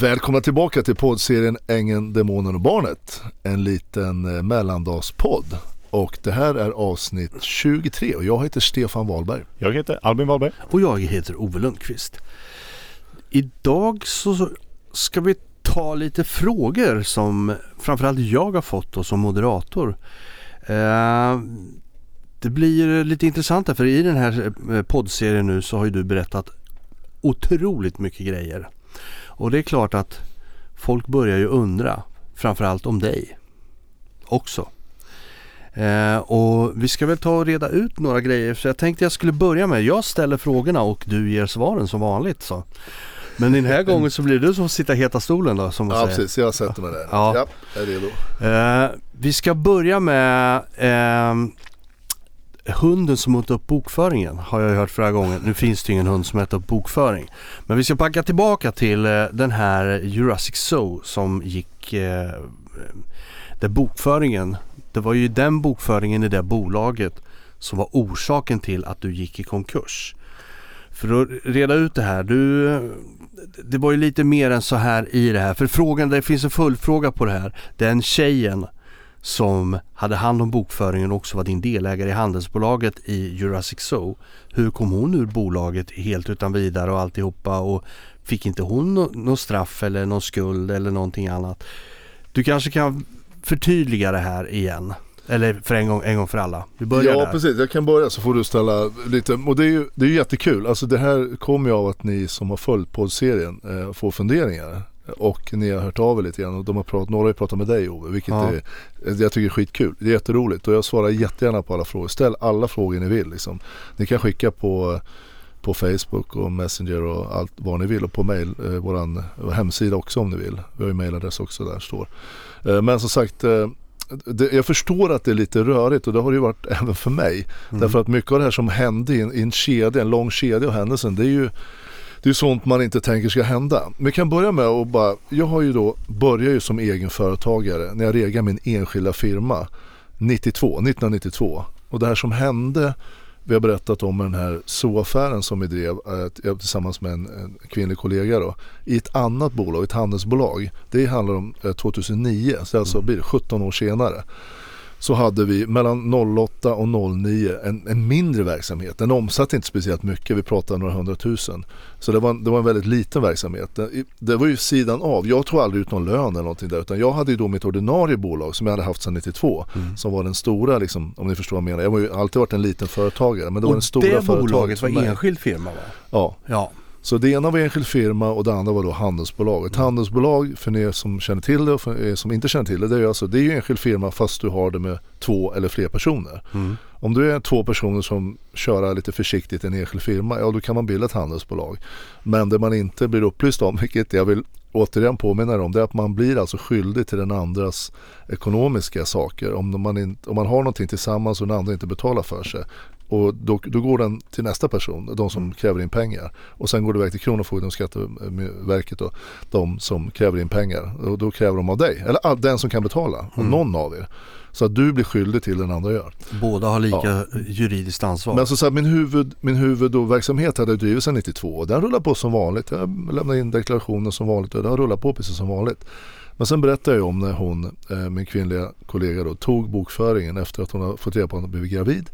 Välkomna tillbaka till poddserien Ängen, Demonen och Barnet. En liten eh, mellandagspodd. Och det här är avsnitt 23 och jag heter Stefan Wahlberg. Jag heter Albin Wahlberg. Och jag heter Ove Lundqvist. Idag så ska vi ta lite frågor som framförallt jag har fått då som moderator. Eh, det blir lite intressant här för i den här eh, poddserien nu så har ju du berättat otroligt mycket grejer. Och det är klart att folk börjar ju undra framförallt om dig också. Eh, och vi ska väl ta och reda ut några grejer så jag tänkte jag skulle börja med, jag ställer frågorna och du ger svaren som vanligt. Så. Men den här gången så blir det du som sitter heta stolen då som man Ja säger. precis, jag sätter mig där. Ja. Ja, är redo. Eh, vi ska börja med ehm, hunden som åt upp bokföringen har jag hört flera gånger. Nu finns det ju ingen hund som äter upp bokföring. Men vi ska backa tillbaka till eh, den här Jurassic Zoo som gick eh, där bokföringen, det var ju den bokföringen i det bolaget som var orsaken till att du gick i konkurs. För att reda ut det här, du, det var ju lite mer än så här i det här. För frågan, det finns en följdfråga på det här. Den tjejen som hade hand om bokföringen och också var din delägare i handelsbolaget i Jurassic Zoo. Hur kom hon ur bolaget helt utan vidare och alltihopa och fick inte hon nå- någon straff eller någon skuld eller någonting annat? Du kanske kan förtydliga det här igen. Eller för en gång, en gång för alla. Vi börjar Ja där. precis, jag kan börja så får du ställa lite, och det är ju det är jättekul. Alltså det här kommer ju av att ni som har följt poddserien eh, får funderingar. Och ni har hört av er lite grann och de har pratat, några har pratat med dig Ove, vilket Ja. är, jag tycker är skitkul. Det är jätteroligt och jag svarar jättegärna på alla frågor. Ställ alla frågor ni vill liksom. Ni kan skicka på på Facebook och Messenger och allt vad ni vill och på mail, eh, våran hemsida också om ni vill. Vi har ju mailadress också där står. Eh, men som sagt, eh, det, jag förstår att det är lite rörigt och det har det ju varit även för mig. Mm. Därför att mycket av det här som hände i en, i en kedja, en lång kedja av händelsen, det är ju det är sånt man inte tänker ska hända. Men vi kan börja med att bara, jag har ju då, började ju som egen företagare när jag regade min enskilda firma 92, 1992. Och det här som hände, vi har berättat om den här zoo-affären som vi drev eh, tillsammans med en, en kvinnlig kollega då, i ett annat bolag, ett handelsbolag. Det handlar om eh, 2009, så alltså blir det 17 år senare så hade vi mellan 08 och 09 en, en mindre verksamhet. Den omsatte inte speciellt mycket, vi pratade några hundratusen. Så det var, en- det var en väldigt liten verksamhet. Det, det var ju sidan av, jag tog aldrig ut någon lön eller någonting där utan jag hade ju då mitt ordinarie bolag som jag hade haft sedan 92 som var den stora liksom, om ni förstår vad jag menar. Jag har ju alltid varit en liten företagare men det var den och stora det företaget bolaget för var mig. enskild firma va? Ja, Ja. Så det ena var enskild firma och det andra var då handelsbolag. Ett handelsbolag för er som känner till det och för er som inte känner till det. Det är ju, alltså, det är ju enskild firma fast du har det med två eller fler personer. Mm. Om du är två personer som kör lite försiktigt en enskild firma, ja då kan man bilda ett handelsbolag. Men det man inte blir upplyst om, vilket jag vill återigen påminna er om, det är att man blir alltså skyldig till den andras ekonomiska saker. Om man, inte, om man har någonting tillsammans och den andra inte betalar för sig. Och då, då går den till nästa person, de som kräver in pengar. Och sen går det iväg till Kronofogden och Skatteverket och de som kräver in pengar. Och då kräver de av dig, eller all, den som kan betala, och någon av er. Så att du blir skyldig till den andra gör. Båda har lika juridiskt ansvar. Men alltså så här, min, huvud, min huvudverksamhet hade jag drivit sedan 92 och den rullar på som vanligt. Jag lämnar in deklarationen som vanligt och har rullat på precis som vanligt. Men sen berättade jag om när hon, eh, min kvinnliga kollega då, tog bokföringen efter att hon har fått reda på att hon blivit gravid.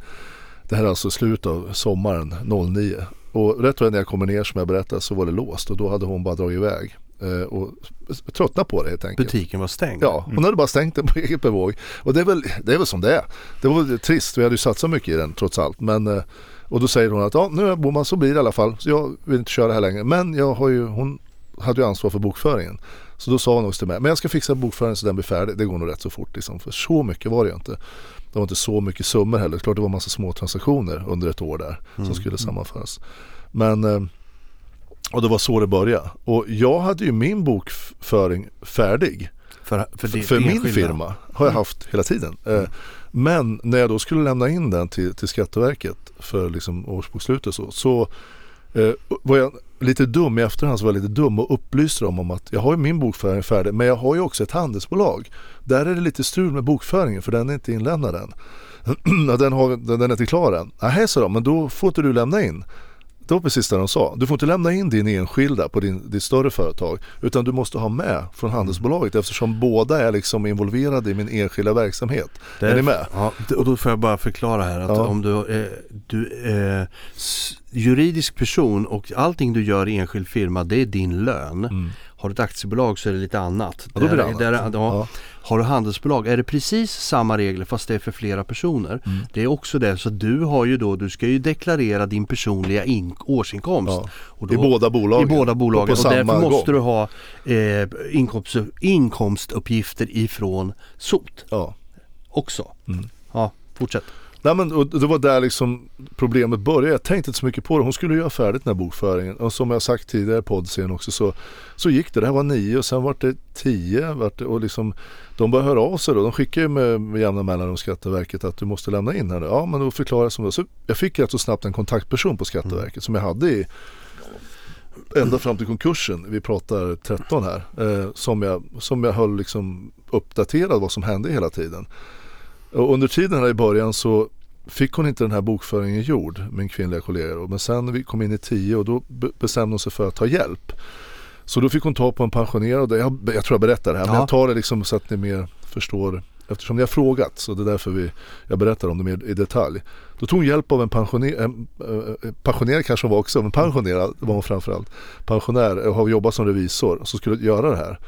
Det här är alltså slutet av sommaren 09. Och rätt vad när jag kommer ner som jag berättade så var det låst och då hade hon bara dragit iväg. Eh, och tröttnat på det helt enkelt. Butiken var stängd. Ja, hon hade bara stängt den på eget bevåg. Och det är, väl, det är väl som det är. Det var trist, vi hade ju satsat mycket i den trots allt. Men, eh, och då säger hon att ja, nu är Boman så blir det i alla fall. Så jag vill inte köra här längre. Men jag har ju, hon hade ju ansvar för bokföringen. Så då sa hon också till mig, men jag ska fixa bokföringen så den blir färdig. Det går nog rätt så fort liksom. För så mycket var det ju inte. Det var inte så mycket summor heller. Klart det var en massa små transaktioner under ett år där som skulle sammanföras. Men eh, och det var så det började. Och jag hade ju min bokföring färdig För, för, för, det, för min enskilda. firma har jag haft hela tiden. Eh, Men när jag då skulle lämna in den till, till Skatteverket för liksom årsbokslutet så, så eh, var jag lite dum i efterhand så var jag lite dum och upplyste dem om att jag har ju min bokföring färdig men jag har ju också ett handelsbolag. Där är det lite strul med bokföringen för den är inte inlämnad än. Den, har, den den är inte klar än. Nej, sa de, men då får inte du lämna in det var precis det de sa. Du får inte lämna in din enskilda på din, ditt större företag utan du måste ha med från handelsbolaget eftersom båda är liksom involverade i min enskilda verksamhet. Är, är ni med? Ja, och då får jag bara förklara här att ja. om du, eh, du eh, juridisk person och allting du gör i enskild firma det är din lön. Mm. Har du ett aktiebolag så är det lite annat. Ja, då blir det annat. Där, ja, ja. Har du handelsbolag är det precis samma regler fast det är för flera personer. Mm. Det är också det så du har ju då, du ska ju deklarera din personliga in, årsinkomst. Ja. Då, I båda bolagen. I båda bolagen och, och därför måste gång. du ha eh, inkomst, inkomstuppgifter ifrån SOT. Ja. Också. Mm. Ja, fortsätt. Nej, men, och det var där liksom problemet började. Jag tänkte inte så mycket på det. Hon skulle göra färdigt den här bokföringen. Och som jag sagt tidigare i poddscenen också så, så gick det. Det här var nio och sen var det tio. Vart det, och liksom, de började höra av sig då. De skickade ju med, med jämna mellanrum Skatteverket att du måste lämna in här nu. Ja men då förklarade jag som det Så jag fick rätt så snabbt en kontaktperson på Skatteverket mm. som jag hade i ända fram till konkursen, vi pratar 13 här, eh, som, jag, som jag höll liksom uppdaterad vad som hände hela tiden. Och under tiden här i början så fick hon inte den här bokföringen gjord, min kvinnliga kollega. Men sen vi kom in i tio och då bestämde hon sig för att ta hjälp. Så då fick hon ta på en pensionerad, jag, jag tror jag berättar det här, ja. men jag tar det liksom så att ni mer förstår Eftersom ni har frågat så det är därför vi, jag berättar om det mer i detalj. Då tog hon hjälp av en pensionerad, en, äh, pensionerad kanske hon var också, men pensionerad var hon framförallt. Pensionär och har jobbat som revisor som skulle göra det här.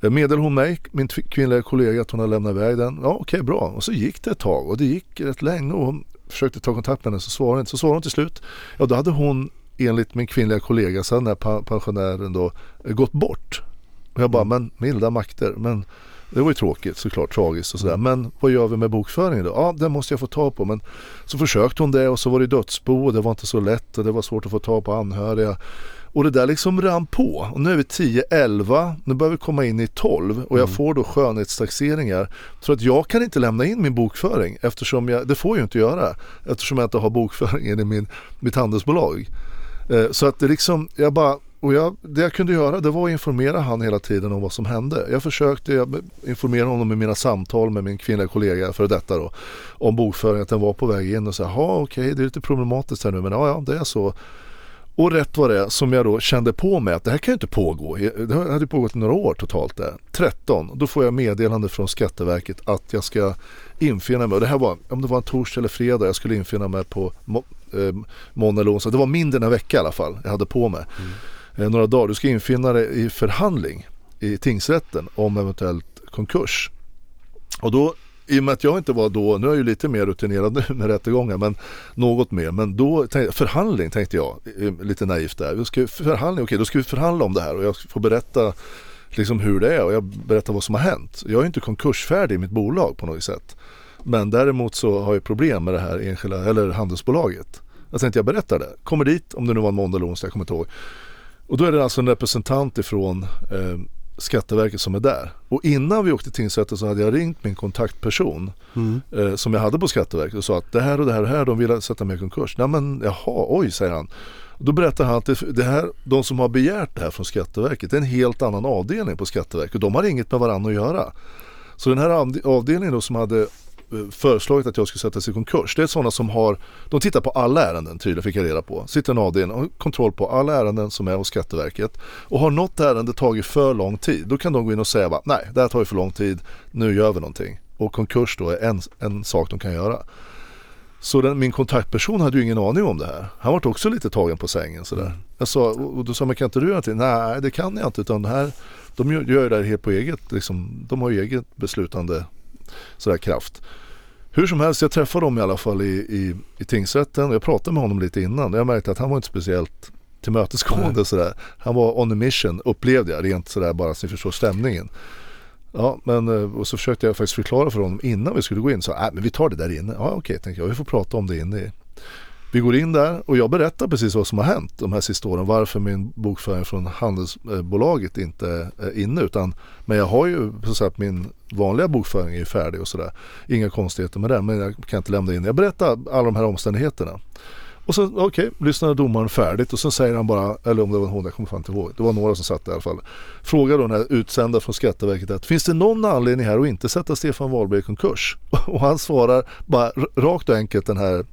Meddelade hon mig, min kvinnliga kollega, att hon hade lämnat iväg den. Ja okej okay, bra. Och så gick det ett tag och det gick rätt länge och hon försökte ta kontakt med henne så svarade hon inte. Så svarade hon till slut. Ja då hade hon enligt min kvinnliga kollega, sen när pensionären då gått bort. Och jag bara, mm. men milda makter. Men det var ju tråkigt såklart, tragiskt och sådär. Mm. Men vad gör vi med bokföringen då? Ja, den måste jag få tag på. Men så försökte hon det och så var det dödsbo och det var inte så lätt och det var svårt att få tag på anhöriga. Och det där liksom rann på. Och nu är vi 10, 11, nu börjar vi komma in i 12 och jag mm. får då skönhetstaxeringar. Så att jag kan inte lämna in min bokföring eftersom jag, det får jag inte göra eftersom jag inte har bokföringen i min, mitt handelsbolag. Eh, så att det liksom, jag bara och jag, det jag kunde göra det var att informera han hela tiden om vad som hände. Jag försökte jag informera honom i mina samtal med min kvinnliga kollega för detta då. Om bokföringen, att den var på väg in och sa, ja okej okay, det är lite problematiskt här nu men ja, ja det är så. Och rätt var det som jag då kände på mig att det här kan ju inte pågå. Det hade pågått i några år totalt där. 13, då får jag meddelande från Skatteverket att jag ska infinna mig. Och det här var, om det var en torsdag eller fredag, jag skulle infinna mig på må, eh, måndag eller onsdag. Det var mindre än en vecka i alla fall jag hade på mig. Mm. Eh, några dagar. Du ska infinna dig i förhandling i tingsrätten om eventuellt konkurs. Och då i och med att jag inte var då, nu är jag ju lite mer rutinerad nu med rättegångar men något mer. Men då, tänkte, förhandling tänkte jag, lite naivt där. Vi ska förhandling, okej då ska vi förhandla om det här och jag får berätta liksom hur det är och jag berättar vad som har hänt. Jag är inte konkursfärdig i mitt bolag på något sätt. Men däremot så har jag problem med det här enskilda, eller handelsbolaget. Jag tänkte jag berättar det. Kommer dit, om det nu var en måndag eller onsdag, jag kommer inte ihåg. Och då är det alltså en representant ifrån eh, Skatteverket som är där. Och innan vi åkte till tingsrätten så hade jag ringt min kontaktperson mm. eh, som jag hade på Skatteverket och sa att det här och det här och det här, de vill sätta mig i konkurs. Nej men jaha, oj säger han. Då berättar han att det, det, här, de som har begärt det här från Skatteverket det är en helt annan avdelning på Skatteverket. De har inget med varandra att göra. Så den här avdelningen då som hade föreslagit att jag skulle sättas i konkurs. Det är sådana som har, de tittar på alla ärenden tydligen fick jag reda på. Sitter en avdelning och har kontroll på alla ärenden som är hos Skatteverket. Och har något ärende tagit för lång tid, då kan de gå in och säga bara, nej det här tar ju för lång tid, nu gör vi någonting. Och konkurs då är en, en sak de kan göra. Så den, min kontaktperson hade ju ingen aning om det här. Han var också lite tagen på sängen sådär. Mm. Jag sa, och då sa man kan inte du göra någonting? Nej det kan jag inte utan det här, de gör, gör det här helt på eget, liksom, de har ju eget beslutande sådär kraft. Hur som helst, jag träffade dem i alla fall i, i, i tingsrätten. Jag pratade med honom lite innan. Jag märkte att han var inte speciellt tillmötesgående sådär. Han var on a mission upplevde jag rent sådär bara så ni förstår stämningen. Ja, men eh, och så försökte jag faktiskt förklara för honom innan vi skulle gå in. Så, äh, men vi tar det där inne. Ja, okej, tänkte jag. Vi får prata om det inne. Vi går in där och jag berättar precis vad som har hänt de här sista åren. Varför min bokföring från handelsbolaget inte är inne. Utan, men jag har ju så att säga, min vanliga bokföring är färdig och sådär. Inga konstigheter med det. Men jag kan inte lämna in. Jag berättar alla de här omständigheterna. Och så okej, okay, lyssnade domaren färdigt och så säger han bara, eller om det var hon, jag kommer fan inte ihåg. Det var några som satt där i alla fall. Frågar då den här utsända från Skatteverket att finns det någon anledning här att inte sätta Stefan Wahlberg i konkurs? Och han svarar bara rakt och enkelt den här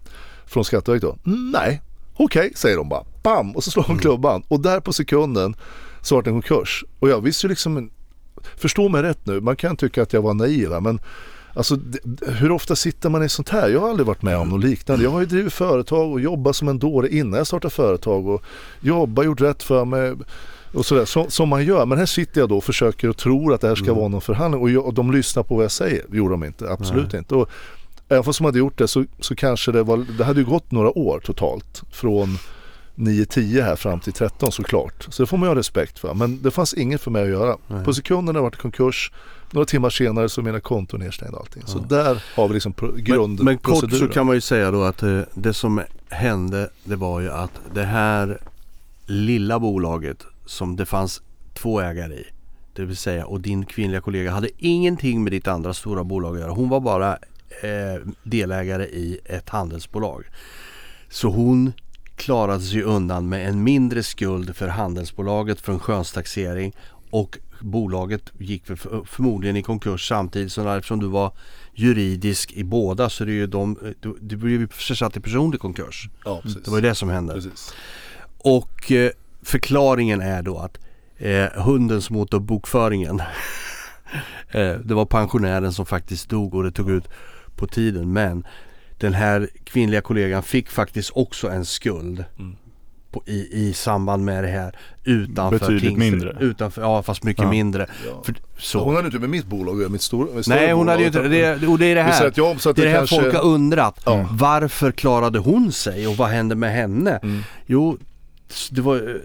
från Skatteverket då? Nej, okej okay, säger de bara. bam! Och så slår hon Mm. klubban. Och där på sekunden så var det en konkurs. Och jag visste ju liksom, förstå mig rätt nu, man kan tycka att jag var naiv men Alltså det- hur ofta sitter man i sånt här? Jag har aldrig varit med om något liknande. Jag har ju drivit företag och jobbat som en dåre innan jag startade företag och jobbat, gjort rätt för mig och sådär så, som man gör. Men här sitter jag då och försöker och tror att det här ska Mm. vara någon förhandling och, jag, och de lyssnar på vad jag säger. Det gjorde de inte, absolut inte. Och även fast de hade gjort det så, så kanske det var, det hade ju gått några år totalt från 9-10 här fram till 13 såklart. Så det får man ju ha respekt för. Men det fanns inget för mig att göra. Nej. På sekunden när det varit konkurs, några timmar senare så är mina konton nedstängda allting. Så där har vi liksom pro- Men, grundproceduren. men kort så kan man ju säga då att eh, det som hände det var ju att det här lilla bolaget som det fanns två ägare i. Det vill säga och din kvinnliga kollega hade ingenting med ditt andra stora bolag att göra. Hon var bara delägare i ett handelsbolag. Så hon klarade sig undan med en mindre skuld för handelsbolaget från skönstaxering och bolaget gick för, förmodligen i konkurs samtidigt som eftersom du var juridisk i båda så är det ju de, du, du blev ju försatt i personlig konkurs. Ja, precis. Det var ju det som hände. precis. Och eh, förklaringen är då att eh, hunden som åt upp bokföringen eh, Det var pensionären som faktiskt dog och det tog ut på tiden men den här kvinnliga kollegan fick faktiskt också en skuld Mm. på, i, i samband med det här utanför Betydligt tingsrätt- mindre. Utanför, ja fast mycket Ja. mindre. Ja. För, så. Hon hade inte med mitt bolag mitt stora mitt Nej hon hade ju inte, det, och det är det här. Det är det här kanske, folk har undrat. Ja. Varför klarade hon sig och vad hände med henne? Mm. Jo, det var,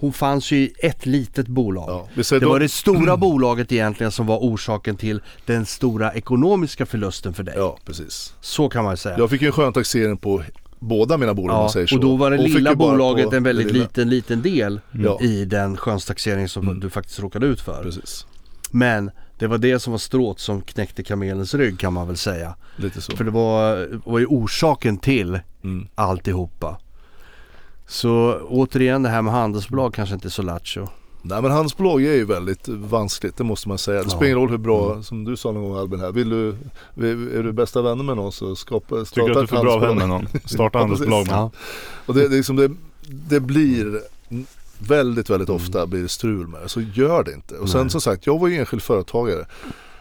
hon fanns ju i ett litet bolag. Ja, Det då- var det stora bolaget egentligen som var orsaken till den stora ekonomiska förlusten för dig. Ja, precis. Så kan man säga. Jag fick ju en skön taxering på båda mina bolag om Ja, man säger så. och då var det Hon lilla bolaget en väldigt liten, liten del Ja, i den skönstaxering som Mm. du faktiskt råkade ut för. precis. Men det var det som var stråt som knäckte kamelens rygg kan man väl säga. Lite så. För det var, var ju orsaken till Mm. alltihopa. Så återigen det här med handelsbolag kanske inte är så lattjo. Nej men handelsbolag är ju väldigt vanskligt, det måste man säga. Det spelar ingen roll hur bra, Mm. som du sa någon gång Albin här, vill du, är du bästa vänner med någon så skapa, Tycker du starta att du ett får bra vän med någon? Starta handelsbolag med. Ja. Och det, det, är liksom det, det blir väldigt, väldigt Mm. ofta blir det strul med det. Så gör det inte. Och sen Nej. som sagt, jag var ju enskild företagare.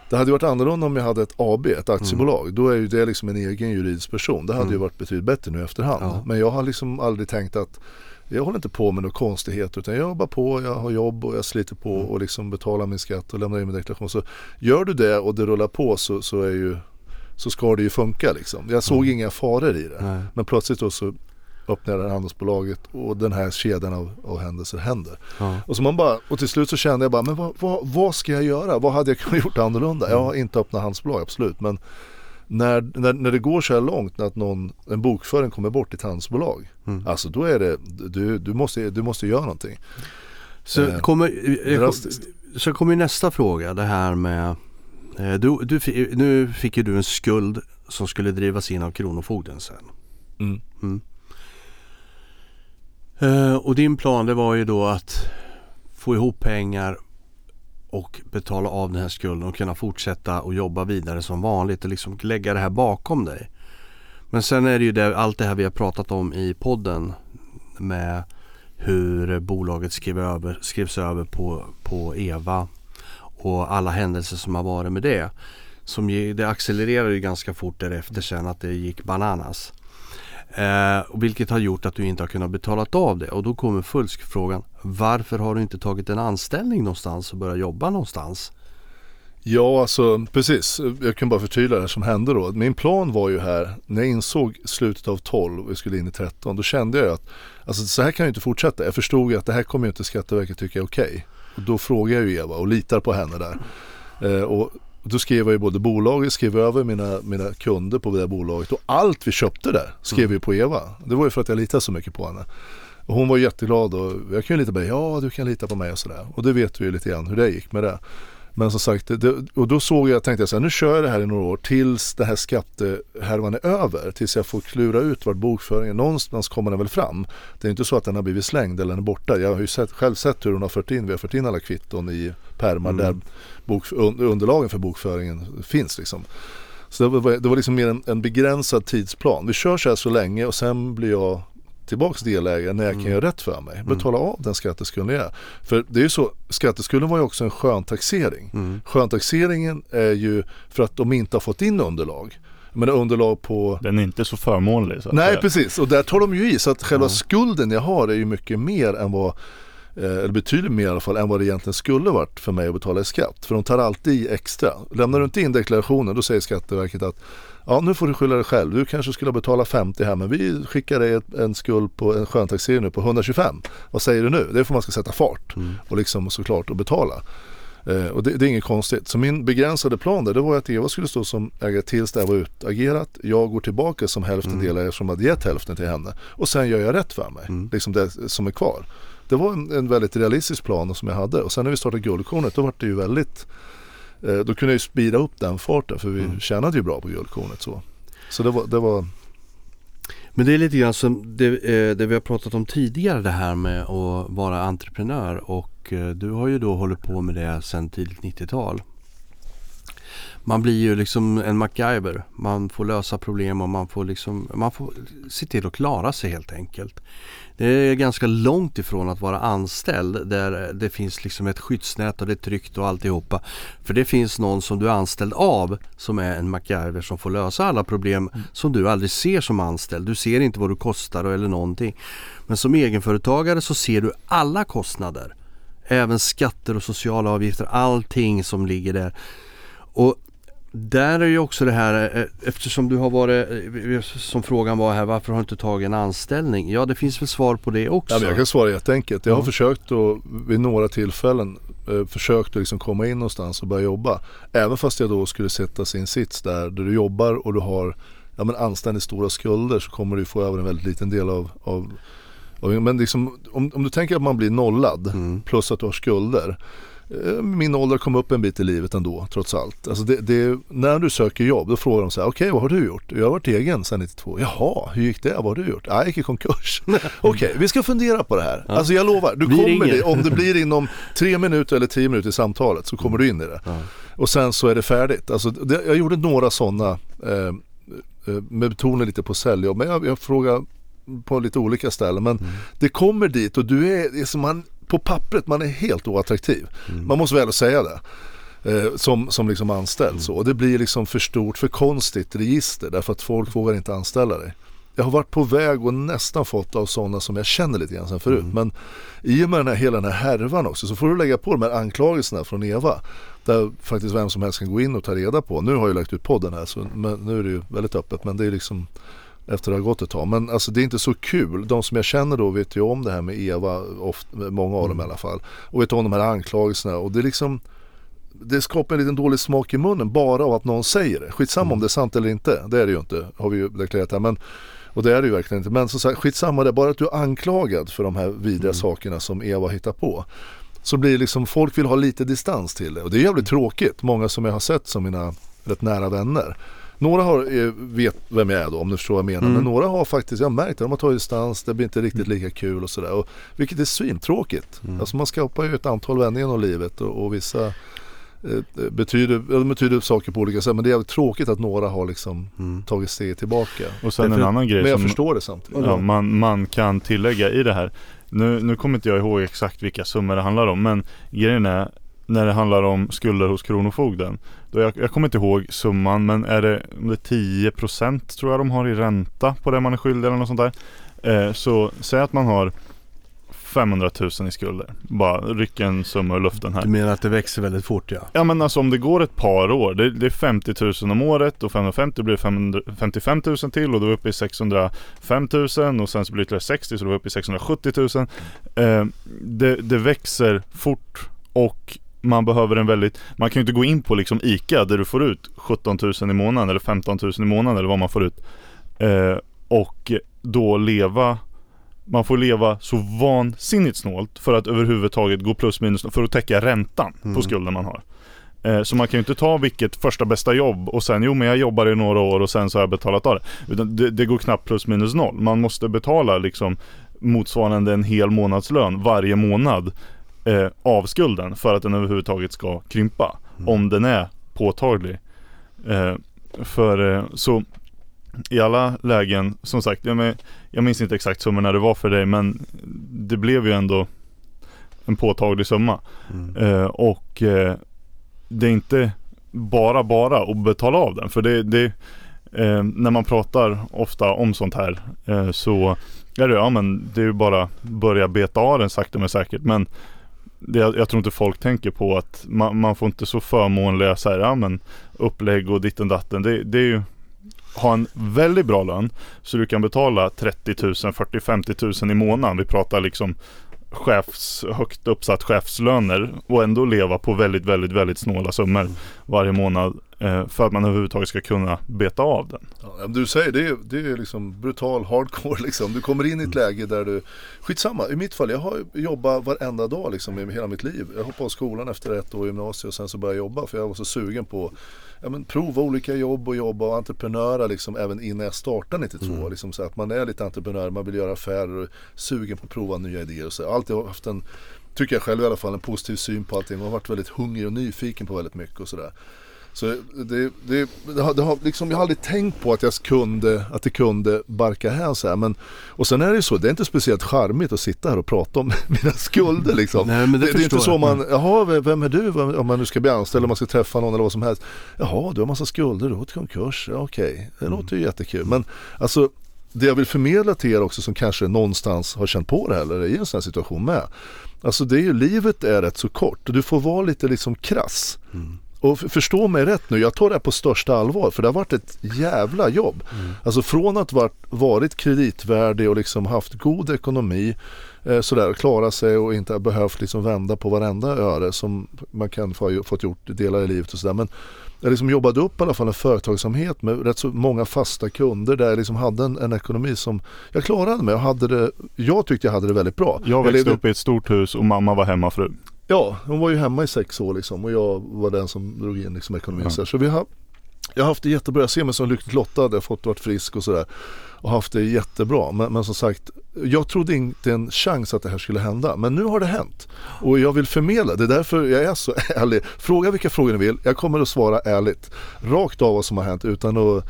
Det hade ju varit annorlunda om jag hade ett AB, ett aktiebolag. Då är ju det liksom en egen juridisk person. Det hade ju Mm. varit betydligt bättre nu efterhand. Ja. Men jag har liksom aldrig tänkt att jag håller inte på med några konstigheter utan jag jobbar på, jag har jobb och jag sliter på Mm. och liksom betalar min skatt och lämnar in min deklaration. Så gör du det och det rullar på så, så är ju så ska det ju funka liksom. Jag såg Mm. inga faror i det. Nej. Men plötsligt då så öppnar jag det här handelsbolaget och den här kedjan av, av händelser händer. Ja. Och, så man bara, och till slut så kände jag bara, men vad, vad, vad ska jag göra? Vad hade jag kunnat gjort annorlunda? Jag har inte öppnat handelsbolag, absolut. Men när, när, när det går så här långt att någon, en bokföring kommer bort i ett handelsbolag. Mm. Alltså då är det, du, du, måste, du måste göra någonting. Så Eh, kommer, eh, drastiskt. så kommer nästa fråga det här med eh, du, du, Nu fick ju du en skuld som skulle drivas in av Kronofogden sen. Mm. Mm. Eh, och din plan det var ju då att få ihop pengar och betala av den här skulden och kunna fortsätta och jobba vidare som vanligt och liksom lägga det här bakom dig. Men sen är det ju det, allt det här vi har pratat om i podden med hur bolaget skrev över, skrevs över på, på Eva och alla händelser som har varit med det. Som ge, det accelererade ju ganska fort därefter sen att det gick bananas. Eh, vilket har gjort att du inte har kunnat betala av det och då kommer fullskfrågan Varför har du inte tagit en anställning någonstans och börjat jobba någonstans? Ja, alltså precis. Jag kan bara förtydliga det som hände då. Min plan var ju här, när jag insåg slutet av 12 och vi skulle in i 13, då kände jag att alltså, så här kan jag inte fortsätta. Jag förstod att det här kommer ju inte Skatteverket tycka är okej. Och då frågade jag ju Eva och litar på henne där. Eh, och då skrev jag ju både bolaget, skrev över mina, mina kunder på det där bolaget och allt vi köpte där skrev vi på Eva. Det var ju för att jag litade så mycket på henne. Och hon var jätteglad och jag kan ju lita på ja du kan lita på mig och sådär. Och det vet vi ju lite grann hur det gick med det. Men som sagt, det, och då såg jag, tänkte jag så här, nu kör jag det här i några år tills det här skattehärvan är över. Tills jag får klura ut vart bokföringen, någonstans kommer den väl fram. Det är inte så att den har blivit slängd eller den är borta. Jag har ju sett, själv sett hur hon har fört in, vi har fört in alla kvitton i pärmar Mm. där bok, un, underlagen för bokföringen finns liksom. Så det var, det var liksom mer en, en begränsad tidsplan. Vi kör så här så länge och sen blir jag tillbaks delägare när jag kan Mm. göra rätt för mig. Mm. Betala av den skatteskulden jag är. För det är ju så, skatteskulden var ju också en sköntaxering. Mm. Sköntaxeringen är ju för att de inte har fått in underlag. Men underlag på Den är inte så förmånlig. Så att Nej säga. precis och där tar de ju i så att själva Ja. skulden jag har är ju mycket mer än vad eller betydligt mer i alla fall än vad det egentligen skulle varit för mig att betala i skatt. För de tar alltid i extra. Lämnar du inte in deklarationen då säger Skatteverket att ja nu får du skylla dig själv. Du kanske skulle ha betalat 50 här men vi skickar dig en skuld på en sköntaxering nu på 125. Vad säger du nu? Det är för man ska sätta fart Mm. och liksom såklart att betala. Eh, och det, det är inget konstigt. Så min begränsade plan där, det var att Eva skulle stå som ägare tills det här var utagerat. Jag går tillbaka som hälften Mm. delägare som hade gett hälften till henne. Och sen gör jag rätt för mig. Mm. Liksom det som är kvar. Det var en, en väldigt realistisk plan som jag hade. Och sen när vi startade Guldkornet då var det ju väldigt eh, Då kunde jag ju speeda upp den farten för vi Mm. tjänade ju bra på Guldkornet så. Så det var, det var Men det är lite grann som det, eh, det vi har pratat om tidigare det här med att vara entreprenör och eh, du har ju då hållit på med det sedan tidigt 90-tal. Man blir ju liksom en MacGyver. Man får lösa problem och man får liksom man får se till att klara sig helt enkelt. Det är ganska långt ifrån att vara anställd där det finns liksom ett skyddsnät och det är tryggt och alltihopa. För det finns någon som du är anställd av som är en MacGyver som får lösa alla problem som du aldrig ser som anställd. Du ser inte vad du kostar eller någonting. Men som egenföretagare så ser du alla kostnader. Även skatter och sociala avgifter, allting som ligger där. Och där är ju också det här eh, eftersom du har varit, eh, som frågan var här, varför har du inte tagit en anställning? Ja det finns väl svar på det också. Ja, men jag kan svara jätteenkelt. Jag har Ja. försökt att vid några tillfällen eh, försökt att liksom komma in någonstans och börja jobba. Även fast jag då skulle sätta en sits där, där du jobbar och du har ja, men anständigt stora skulder så kommer du få över en väldigt liten del av, av, av men liksom, om, om du tänker att man blir nollad Mm. plus att du har skulder. Eh, Min ålder kom upp en bit i livet ändå trots allt. Alltså det, det, när du söker jobb då frågar de så här, okej vad har du gjort? Jag har varit egen sedan 92. Jaha, hur gick det? Vad har du gjort? Ja, jag gick i konkurs. Okej, vi ska fundera på det här. Ja. Alltså jag lovar, du Vi kommer ringer. det, om det blir inom tre minuter eller tio minuter i samtalet så kommer du in i det. Ja. Och sen så är det färdigt. Alltså, det, jag gjorde några sådana eh, eh, med betoning lite på säljjobb. Men jag, jag frågar på lite olika ställen. Men Mm. det kommer dit och du är, det är som man, på pappret, man är helt oattraktiv. Mm. Man måste väl säga det. Eh, som, som liksom anställd Mm. så. Och det blir liksom för stort, för konstigt register därför att folk vågar inte anställa dig. Jag har varit på väg och nästan fått av sådana som jag känner lite grann sen förut. Mm. Men i och med den här, hela den här härvan också så får du lägga på de här anklagelserna från Eva. Där faktiskt vem som helst kan gå in och ta reda på. Nu har jag lagt ut podden här så men nu är det ju väldigt öppet. Men det är liksom efter det har gått ett tag. Men alltså det är inte så kul. De som jag känner då vet ju om det här med Eva, ofta, många av dem i alla fall. Och vet om de här anklagelserna. Och det är liksom det skapar en liten dålig smak i munnen bara av att någon säger det. Skitsamma om det är sant eller inte. Det är det ju inte, har vi ju deklarerat här. Men, och det är det ju verkligen inte. Men som sagt, skitsamma det. Bara att du är anklagad för de här vidriga sakerna som Eva hittar på. Så blir liksom, folk vill ha lite distans till det. Och det är jävligt tråkigt. Många som jag har sett som mina rätt nära vänner. Några har, eh, vet vem jag är då om du förstår vad jag menar. Mm. Men några har faktiskt, jag har märkt det, de har tagit distans, det blir inte riktigt lika kul och sådär. Vilket är svintråkigt. Mm. Alltså man skapar ju ett antal vänner genom livet och, och vissa eh, betyder, ja, de betyder saker på olika sätt. Men det är tråkigt att några har liksom Mm. tagit steg tillbaka. Och sen Därför- en annan grej Men jag som förstår det samtidigt. ja, man, man kan tillägga i det här. Nu, nu kommer inte jag ihåg exakt vilka summor det handlar om men grejen är när det handlar om skulder hos Kronofogden. Då jag, jag kommer inte ihåg summan men är det, om det är 10% tror jag de har i ränta på det man är skyldig eller något sånt där. Eh, så säg att man har 500 000 i skulder. Bara ryck en summa ur luften här. Du menar att det växer väldigt fort ja? Ja men alltså om det går ett par år, det, det är 50 000 om året och 550 blir det 500 55 000 till och då är vi uppe i 605 000 och sen så blir det ytterligare 60 så då är vi uppe i 670 000. Eh, det, det växer fort och man behöver en väldigt, man kan ju inte gå in på liksom ICA där du får ut 17 000 i månaden eller 15 000 i månaden eller vad man får ut. Eh, och då leva man får leva så vansinnigt snålt för att överhuvudtaget gå plus minus för att täcka räntan Mm. på skulden man har. Eh, Så man kan ju inte ta vilket första bästa jobb och sen jo men jag jobbar i några år och sen så har jag betalat av det. Utan det, det går knappt plus minus noll. Man måste betala liksom motsvarande en hel månadslön varje månad eh, av skulden för att den överhuvudtaget ska krympa. Mm. Om den är påtaglig. Eh, för eh, så i alla lägen, som sagt, jag, men, jag minns inte exakt summor när det var för dig men det blev ju ändå en påtaglig summa. Mm. Eh, och eh, det är inte bara bara att betala av den. För det, det eh, när man pratar ofta om sånt här eh, så är det, ja men det är ju bara börja beta av den sakta men säkert. Men det, jag tror inte folk tänker på att man, man får inte så förmånliga så här, ja, men upplägg och ditten datten. Det, det är ju ha en väldigt bra lön så du kan betala 30 000, 40 50 000 i månaden. Vi pratar liksom chefs, högt uppsatt chefslöner och ändå leva på väldigt, väldigt, väldigt snåla summor varje månad för att man överhuvudtaget ska kunna beta av den. Ja, du säger det är, det är liksom brutal hardcore liksom. Du kommer in i ett läge där du, skitsamma, i mitt fall, jag har jobbat varenda dag liksom i hela mitt liv. Jag hoppade av skolan efter ett år i gymnasiet och sen så började jag jobba för jag var så sugen på ja, men prova olika jobb och jobba och entreprenöra liksom även innan jag startade 92. Mm. Liksom, så att man är lite entreprenör, man vill göra affärer och sugen på att prova nya idéer och så. Alltid haft en, tycker jag själv i alla fall, en positiv syn på allting. Man har varit väldigt hungrig och nyfiken på väldigt mycket och sådär. Så det, det, det, har, det har liksom, jag har aldrig tänkt på att, jag kunde, att det kunde barka här så här. Men, och sen är det ju så, det är inte speciellt charmigt att sitta här och prata om mina skulder liksom. Nej, men det, det, är inte så man, jaha vem är du om man nu ska bli anställd eller man ska träffa någon eller vad som helst. Jaha du har massa skulder, du har gått konkurs, ja, okej, okay. det mm. låter ju jättekul. Men alltså det jag vill förmedla till er också som kanske någonstans har känt på det här eller är i en sån här situation med. Alltså det är ju, livet är rätt så kort och du får vara lite liksom krass. Mm. Och förstå mig rätt nu, jag tar det här på största allvar för det har varit ett jävla jobb. Mm. Alltså från att varit, varit kreditvärdig och liksom haft god ekonomi eh, sådär, klara sig och inte behövt liksom vända på varenda öre som man kan få fått gjort delar i livet och sådär. Men jag liksom jobbade upp i alla fall en företagsamhet med rätt så många fasta kunder där jag liksom hade en, en ekonomi som jag klarade mig och hade det, jag tyckte jag hade det väldigt bra. Jag växte jag levde... upp i ett stort hus och mamma var hemmafru. Ja, hon var ju hemma i sex år liksom och jag var den som drog in liksom ekonomin. Ja. Så vi har, jag har haft det jättebra. Jag ser mig som lyckligt lottad. Jag har fått varit frisk och sådär. Och haft det jättebra. Men, men, som sagt, jag trodde inte en chans att det här skulle hända. Men nu har det hänt. Och jag vill förmedla. Det är därför jag är så ärlig. Fråga vilka frågor ni vill. Jag kommer att svara ärligt. Rakt av vad som har hänt utan att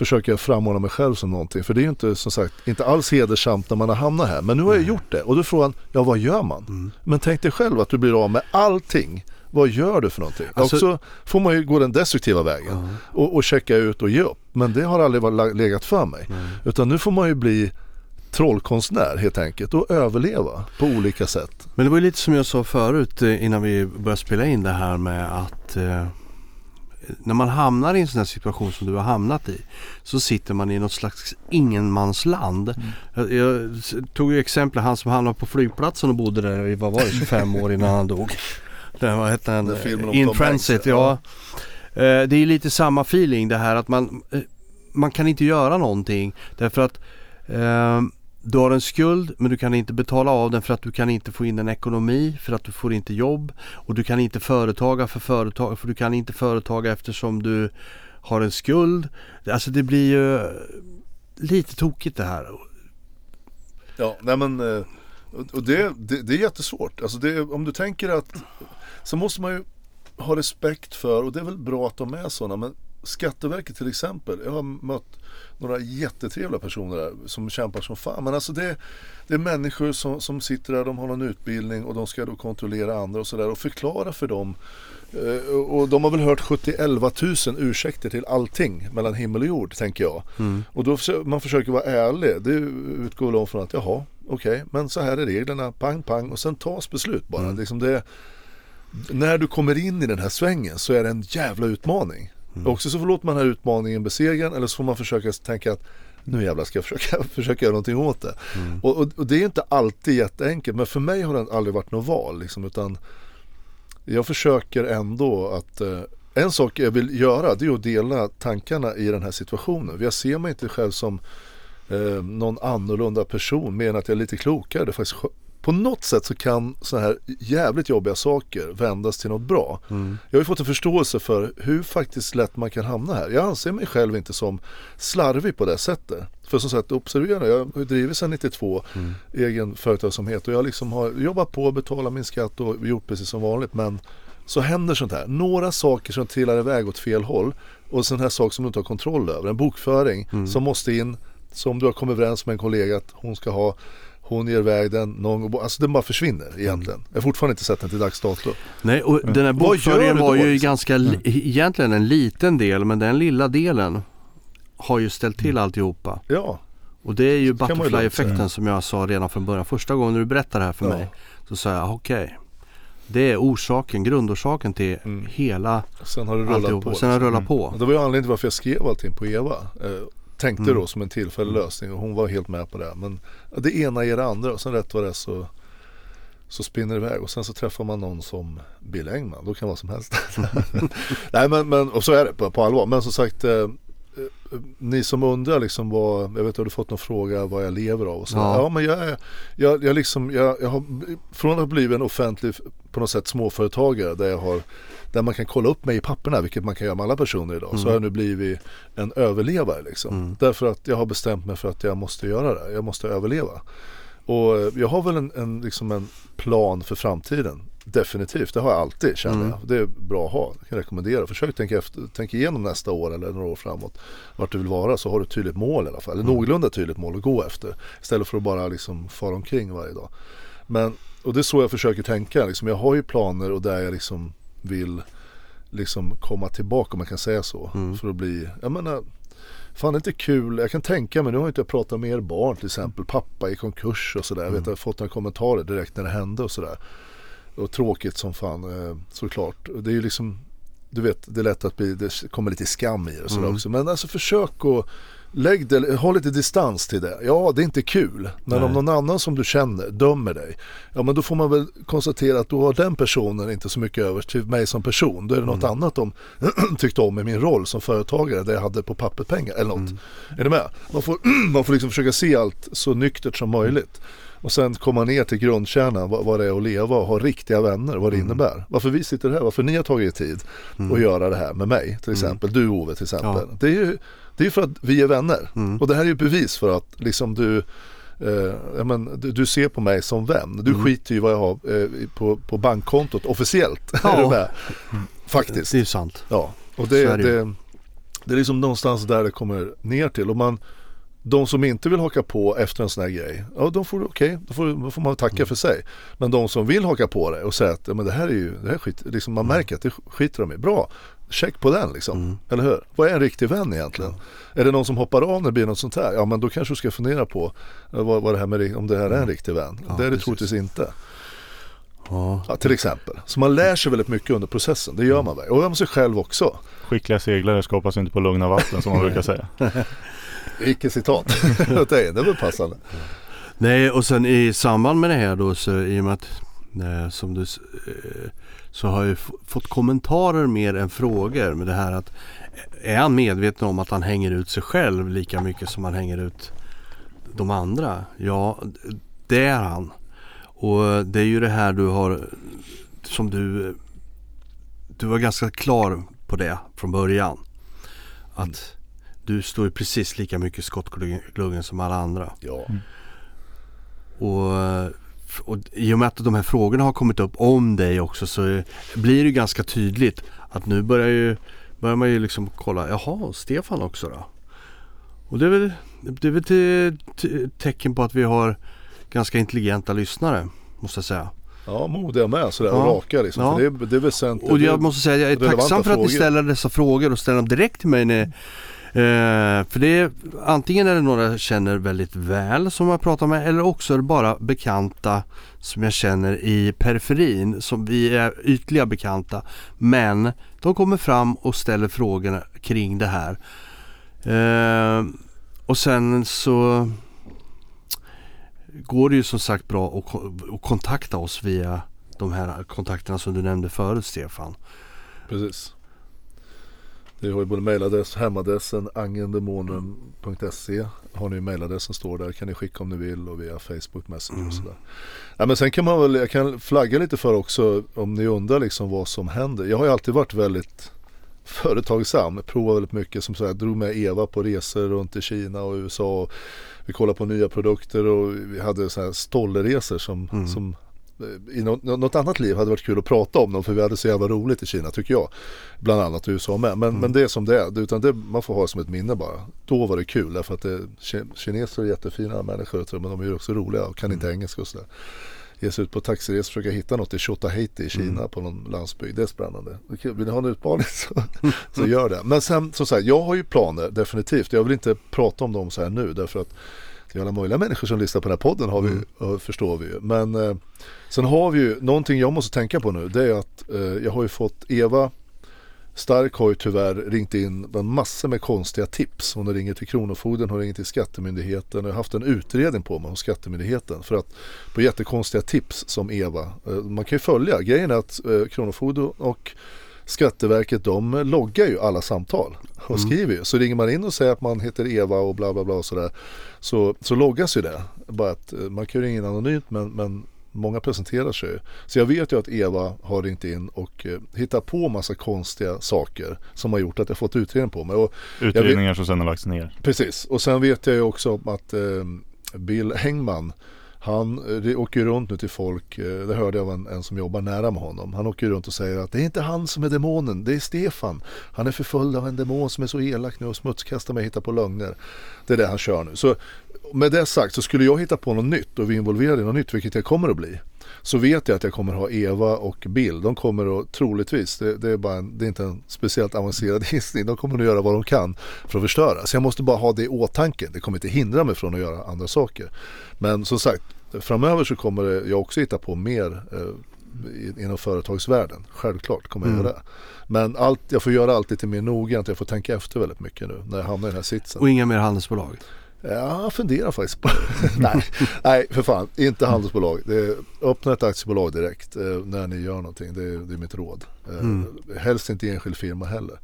försöka frammana mig själv som någonting. För det är ju inte som sagt inte alls hedersamt när man har hamnat här. Men nu har jag gjort det och då frågar han, ja vad gör man? Mm. Men tänk dig själv att du blir av med allting. Vad gör du för någonting? Alltså, Också får man ju gå den destruktiva vägen uh. och, och checka ut och ge upp. Men det har aldrig varit legat för mig. Mm. Utan nu får man ju bli trollkonstnär helt enkelt och överleva på olika sätt. Men det var ju lite som jag sa förut eh, innan vi började spela in det här med att eh, när man hamnar i en sån här situation som du har hamnat i så sitter man i något slags ingenmansland. Mm. Jag, jag, tog ju exempel han som hamnade på flygplatsen och bodde där i vad var det 25 år innan han dog. Den, vad hette den? In Transit, ja. ja. Eh, det är lite samma feeling det här att man, eh, man kan inte göra någonting därför att eh, du har en skuld men du kan inte betala av den för att du kan inte få in en ekonomi för att du får inte jobb och du kan inte företaga för företag för du kan inte företaga eftersom du har en skuld. Alltså det blir ju lite tokigt det här. Ja, nej men eh, och det, det, det är jättesvårt. Alltså det, om du tänker att så måste man ju ha respekt för och det är väl bra att de är sådana men Skatteverket till exempel. Jag har mött några jättetrevliga personer där som kämpar som fan. Men alltså det, det är människor som, som sitter där, de har någon utbildning och de ska då kontrollera andra och sådär och förklara för dem. Eh, och de har väl hört 70-11 tusen ursäkter till allting mellan himmel och jord tänker jag. Mm. Och då man försöker vara ärlig. Det utgår väl från att jaha, okej, okay, men så här är reglerna, pang pang och sen tas beslut bara. Mm. Liksom det, när du kommer in i den här svängen så är det en jävla utmaning. Mm. Också så låter man den här utmaningen besegra eller så får man försöka tänka att nu jävlar ska jag försöka, försöka göra någonting åt det. Mm. Och, och, och, det är inte alltid jätteenkelt men för mig har det aldrig varit något val liksom, utan jag försöker ändå att eh, en sak jag vill göra det är att dela tankarna i den här situationen. Jag ser mig inte själv som eh, någon annorlunda person mer än att jag är lite klokare. Det är faktiskt på något sätt så kan sådana här jävligt jobbiga saker vändas till något bra. Mm. Jag har ju fått en förståelse för hur faktiskt lätt man kan hamna här. Jag anser mig själv inte som slarvig på det sättet. För som sagt, observera, jag har drivit sedan 92 mm. egen företagsamhet och jag liksom har jobbat på, betalat min skatt och gjort precis som vanligt. Men så händer sånt här. Några saker som trillar iväg åt fel håll Och sån här sak som du inte har kontroll över. En bokföring Mm. som måste in. Som du har kommit överens med en kollega att hon ska ha. Hon ger iväg den. Någon, alltså den bara försvinner egentligen. Jag har fortfarande inte sett den till dags dato. Nej, och den här bokföringen var ju liksom? ganska, li- egentligen en liten del, men den lilla delen har ju ställt till alltihopa. Ja, Och det är ju butterfly-effekten som jag sa redan från början. Första gången du berättade det här för Ja. mig så sa jag okej. det är orsaken, grundorsaken till Mm. hela sen har det rullat alltihopa. på. Sen har det liksom. rullat på. Det var ju anledningen till varför jag skrev allting på Eva. Tänkte Mm. då som en tillfällig lösning och hon var helt med på det. Men det ena ger det andra och sen rätt vad det är så, så spinner det iväg. Och sen så träffar man någon som Bill Engman. Då kan vad som helst. Nej men, men och så är det på, på allvar. Men som sagt. Eh, eh, ni som undrar liksom vad, jag vet har du fått någon fråga vad jag lever av och så. Ja. Ja. men jag är, jag, jag liksom, jag, jag har, från att ha blivit en offentlig på något sätt småföretagare där jag har där man kan kolla upp mig i papperna, vilket man kan göra med alla personer idag. Så har jag nu blivit en överlevare liksom. Mm. Därför att jag har bestämt mig för att jag måste göra det. Jag måste överleva. Och eh, jag har väl en, en, liksom en plan för framtiden. Definitivt, det har jag alltid känner Mm. jag. Det är bra att ha, jag kan rekommendera. Försök tänka, efter, tänk igenom nästa år eller några år framåt. Vart du vill vara så har du ett tydligt mål i alla fall. Eller Mm. någorlunda tydligt mål att gå efter. Istället för att bara liksom fara omkring varje dag. Men, och det är så jag försöker tänka. Liksom, jag har ju planer och där jag liksom vill liksom komma tillbaka om man kan säga så. Mm. För att bli, jag menar, fan det är inte kul. Jag kan tänka mig, nu har jag inte pratat med er barn till exempel. Pappa i konkurs och sådär. Jag vet att jag har fått några kommentarer direkt när det hände och sådär. Och tråkigt som fan eh, såklart. Det är ju liksom, du vet det är lätt att bli, det kommer lite skam i det och sådär Mm. också. Men alltså försök att Lägg det, ha lite distans till det. Ja, det är inte kul. Men om Nej. någon annan som du känner dömer dig. Ja, men då får man väl konstatera att då har den personen inte så mycket över till mig som person. Då är det något Mm. annat de tyckte om i min roll som företagare där jag hade på papper pengar eller något. Mm. Är du med? Man får, man får liksom försöka se allt så nyktert som möjligt. Och sen komma ner till grundkärnan vad, vad det är att leva och ha riktiga vänner, vad det Mm. innebär. Varför vi sitter här, varför ni har tagit er tid att göra det här med mig till exempel. Du Ove till exempel. Mm. Ja. Det är ju det är för att vi är vänner. Mm. Och det här är ju bevis för att liksom du eh, men, du, du ser på mig som vän. Du Mm. skiter ju vad jag har eh, på, på bankkontot officiellt. Ja. Faktiskt. Det är ju sant. Ja, och det, är det ju. det, det är liksom någonstans där det kommer ner till. Och man, de som inte vill haka på efter en sån här grej, ja de får, okej, då, får, då får man tacka Mm. för sig. Men de som vill haka på det och säga att ja, men det här är ju, det här är skit, liksom man märker att det skiter de i. Bra, check på den liksom. Mm. Eller hur? Vad är en riktig vän egentligen? Är det någon som hoppar av när det blir något sånt här? Ja men då kanske du ska fundera på eh, vad, vad det här med, om det här är en riktig vän. Mm. Ja, det är det precis. troligtvis inte. Ja. Till exempel. Så man lär sig väldigt mycket under processen. Det gör man väl. Och om sig själv också. Skickliga seglare skapas inte på lugna vatten som man brukar säga. Icke citat det är väl passande. Nej och sen i samband med det här då så i och med att eh, som du eh, så har jag fått kommentarer mer än frågor med det här att är han medveten om att han hänger ut sig själv lika mycket som han hänger ut de andra? Ja, det är han. Och det är ju det här du har som du du var ganska klar på det från början. Att du står ju precis lika mycket i skottgluggen som alla andra. Ja. Och, och i och med att de här frågorna har kommit upp om dig också så blir det ganska tydligt att nu börjar, ju, börjar man ju liksom kolla, jaha, Stefan också då? Och det är väl, det är väl till, tecken på att vi har ganska intelligenta lyssnare, måste jag säga. Ja, modiga med sådär Ja. och raka liksom. Ja. För det, är, det är väsentligt. Och jag måste säga, jag är tacksam för att ni ställer dessa frågor och ställer dem direkt till mig. När, eh, för det är, antingen är det några jag känner väldigt väl som jag pratar med eller också är det bara bekanta som jag känner i periferin. Som vi är ytliga bekanta. Men de kommer fram och ställer frågorna kring det här. Eh, och sen så går det ju som sagt bra att att kontakta oss via de här kontakterna som du nämnde förut Stefan. Precis. Det har ju både mailadress, hemadressen angendemonen.se Har ni mailadressen står där kan ni skicka om ni vill och via Facebook Messenger och sådär. Ja, men sen kan man väl, jag kan flagga lite för också om ni undrar liksom vad som händer. Jag har ju alltid varit väldigt företagsam, provat väldigt mycket. Som sagt, drog med Eva på resor runt i Kina och USA. Och vi kollade på nya produkter och vi hade så här stolleresor som, Mm. som i något, annat liv hade varit kul att prata om dem för vi hade så jävla roligt i Kina tycker jag. Bland annat i USA med. Men, Mm. men det är som det är. Utan det, man får ha det som ett minne bara. Då var det kul därför att det, ki- kineser är jättefina människor men de är ju också roliga och kan inte Mm. engelska och sådär. Ge sig ut på taxiresor och försöka hitta något i Tjotahejti i Kina Mm. på någon landsbygd. Det är spännande. Vill ni ha en utmaning så, så gör det. Men sen som sagt, jag har ju planer definitivt. Jag vill inte prata om dem så här nu därför att det är alla möjliga människor som lyssnar på den här podden har vi, Mm. förstår vi ju. Men eh, sen har vi ju, någonting jag måste tänka på nu det är att eh, jag har ju fått Eva Stark har ju tyvärr ringt in en massor med konstiga tips. Hon har ringt till Kronofogden, hon har ringt till Skattemyndigheten. Jag har haft en utredning på mig hos Skattemyndigheten för att på jättekonstiga tips som Eva. eh, Man kan ju följa. Grejen är att eh, Kronofogden och Skatteverket de loggar ju alla samtal och skriver ju. Så ringer man in och säger att man heter Eva och bla bla bla och sådär. Så, så loggas ju det. Bara att eh, man kan ju ringa in anonymt men, men många presenterar sig. Så jag vet ju att Eva har ringt in och eh, hittat på massa konstiga saker som har gjort att jag fått utredning på mig. Och Utredningar som sen har lagts ner. Precis, och sen vet jag ju också att eh, Bill Hengman han eh, det åker runt nu till folk, eh, det hörde jag av en, en som jobbar nära med honom. Han åker runt och säger att det är inte han som är demonen, det är Stefan. Han är förföljd av en demon som är så elak nu och smutskastar mig och hittar på lögner. Det är det han kör nu. Så med det sagt så skulle jag hitta på något nytt och vi är involverade i något nytt, vilket jag kommer att bli. Så vet jag att jag kommer ha Eva och Bill. De kommer att troligtvis, det, det är, bara en, det är inte en speciellt avancerad gissning, de kommer att göra vad de kan för att förstöra. Så jag måste bara ha det i åtanke. Det kommer inte hindra mig från att göra andra saker. Men som sagt, framöver så kommer jag också hitta på mer eh, inom företagsvärlden. Självklart kommer jag Mm. göra det. Men allt, jag får göra allt lite mer noggrant. Jag får tänka efter väldigt mycket nu när jag hamnar i den här sitsen. Och inga mer handelsbolag. Ja, jag funderar faktiskt på nej, nej, för fan. Inte handelsbolag. Det är, öppna ett aktiebolag direkt eh, när ni gör någonting. Det är, det är mitt råd. Eh, Mm. Helst inte enskild firma heller.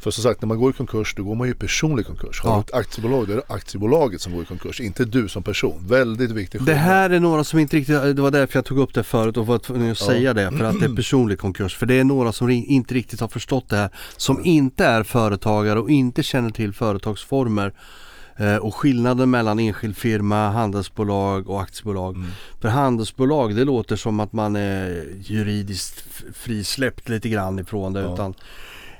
För som sagt, när man går i konkurs då går man ju i personlig konkurs. Har Ja. ett aktiebolag då är det aktiebolaget som går i konkurs. Inte du som person. Väldigt viktig Det här är några som inte riktigt, det var därför jag tog upp det förut och var tvungen att Ja. säga det för att det är personlig konkurs. För det är några som inte riktigt har förstått det här. Som inte är företagare och inte känner till företagsformer. Eh, Och skillnaden mellan enskild firma, handelsbolag och aktiebolag. Mm. För handelsbolag det låter som att man är juridiskt frisläppt lite grann ifrån det. Ja. Utan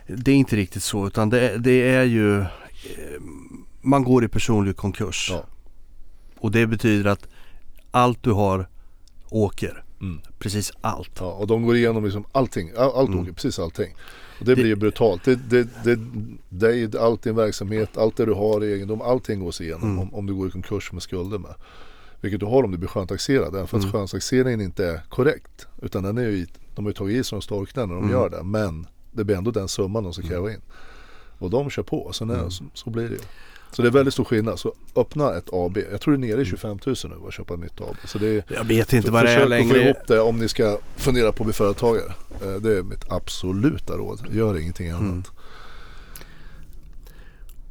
det är inte riktigt så utan det, det är ju eh, Man går i personlig konkurs. Ja. Och det betyder att allt du har åker. Mm. Precis allt. Ja, och de går igenom liksom allting. All, allt Mm. åker, precis allting. Det, blir ju brutalt. Det, det, det, det, är allt din verksamhet, allt det du har i egendom, allting gås igenom Mm. om, om du går i konkurs med skulder med. Vilket du har om du blir skönstaxerad. Även fast Mm. skönstaxeringen inte är korrekt. Utan den är ju, de har ju tagit i sig de storknar när de Mm. gör det. Men det blir ändå den summan de ska kräva in. Och de kör på. Sen är, Mm. så, så blir det ju. Så det är väldigt stor skillnad. Så öppna ett AB. Jag tror det är nere i 25 000 nu att köpa ett nytt AB. Så det är, Jag vet inte vad det är Försök att få längre. ihop det om ni ska fundera på att bli företagare. Eh, Det är mitt absoluta råd. Gör ingenting annat. Mm.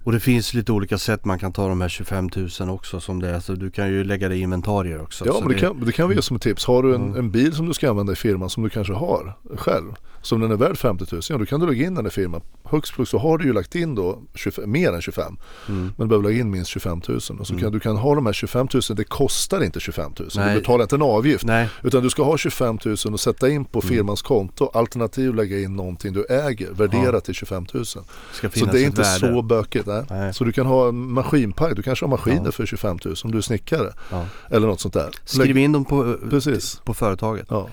Och det finns lite olika sätt man kan ta de här 25 000 också som det är. Så du kan ju lägga det i inventarier också. Ja men det kan, det kan vi ge som ett tips. Har du en, Mm. en bil som du ska använda i firman som du kanske har själv. Som den är värd 50 000. Ja då kan du lägga in den i firman. Högst plus så har du ju lagt in då 25, mer än 25. Mm. Men du behöver lägga in minst 25 000. Och så kan Mm. du kan ha de här 25 000. Det kostar inte 25 000. Nej. Du betalar inte en avgift. Nej, Utan du ska ha 25 000 och sätta in på Mm. firmans konto. Alternativt lägga in någonting du äger. Värdera Ja. till 25 000. ska Så det är inte värde. så bökigt. Nej. Nej. Så du kan ha en maskinpark. Du kanske har maskiner Ja. för 25 000 om du är snickare. Ja. Eller något sånt där. Skriv in dem på, Precis. på företaget. Ja.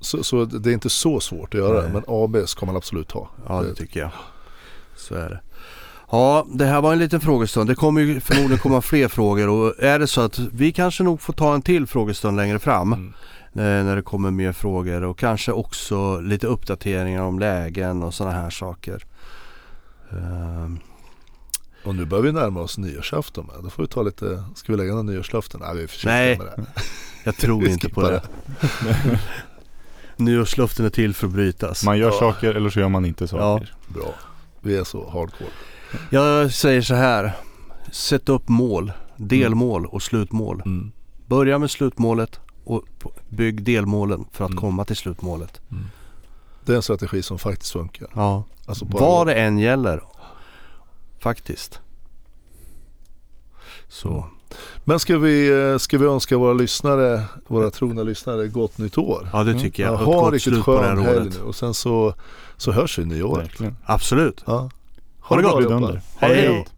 Så, så det är inte så svårt att göra. Nej. Men AB ska man absolut ha. Ja det tycker jag. Så är det. Ja, det här var en liten frågestund. Det kommer ju förmodligen komma fler frågor och är det så att vi kanske nog får ta en till frågestund längre fram. Mm. när det kommer mer frågor och kanske också lite uppdateringar om lägen och sådana här saker. Ehm, Och nu börjar vi närma oss nyårsafton med. Då får vi ta lite, ska vi lägga några nyårslöften? Nej vi är Nej. med det. jag tror inte på det. Nyårsluften är till för att brytas. Man gör Ja. saker eller så gör man inte saker. Bra. Vi är så hardcore. Jag säger så här. Sätt upp mål, delmål och slutmål. Mm. Börja med slutmålet och bygg delmålen för att Mm. komma till slutmålet. Det är en strategi som faktiskt funkar. Ja. Alltså Vad det än gäller. Faktiskt. Så. Men ska vi, eh, ska vi önska våra lyssnare, våra trogna lyssnare, gott nytt år? Ja det tycker jag. Ja, ha gott riktigt skön helg nu och sen så, så hörs vi i. Verkligen. Absolut. Ja. Ha det gott. Ha det Hej. gott.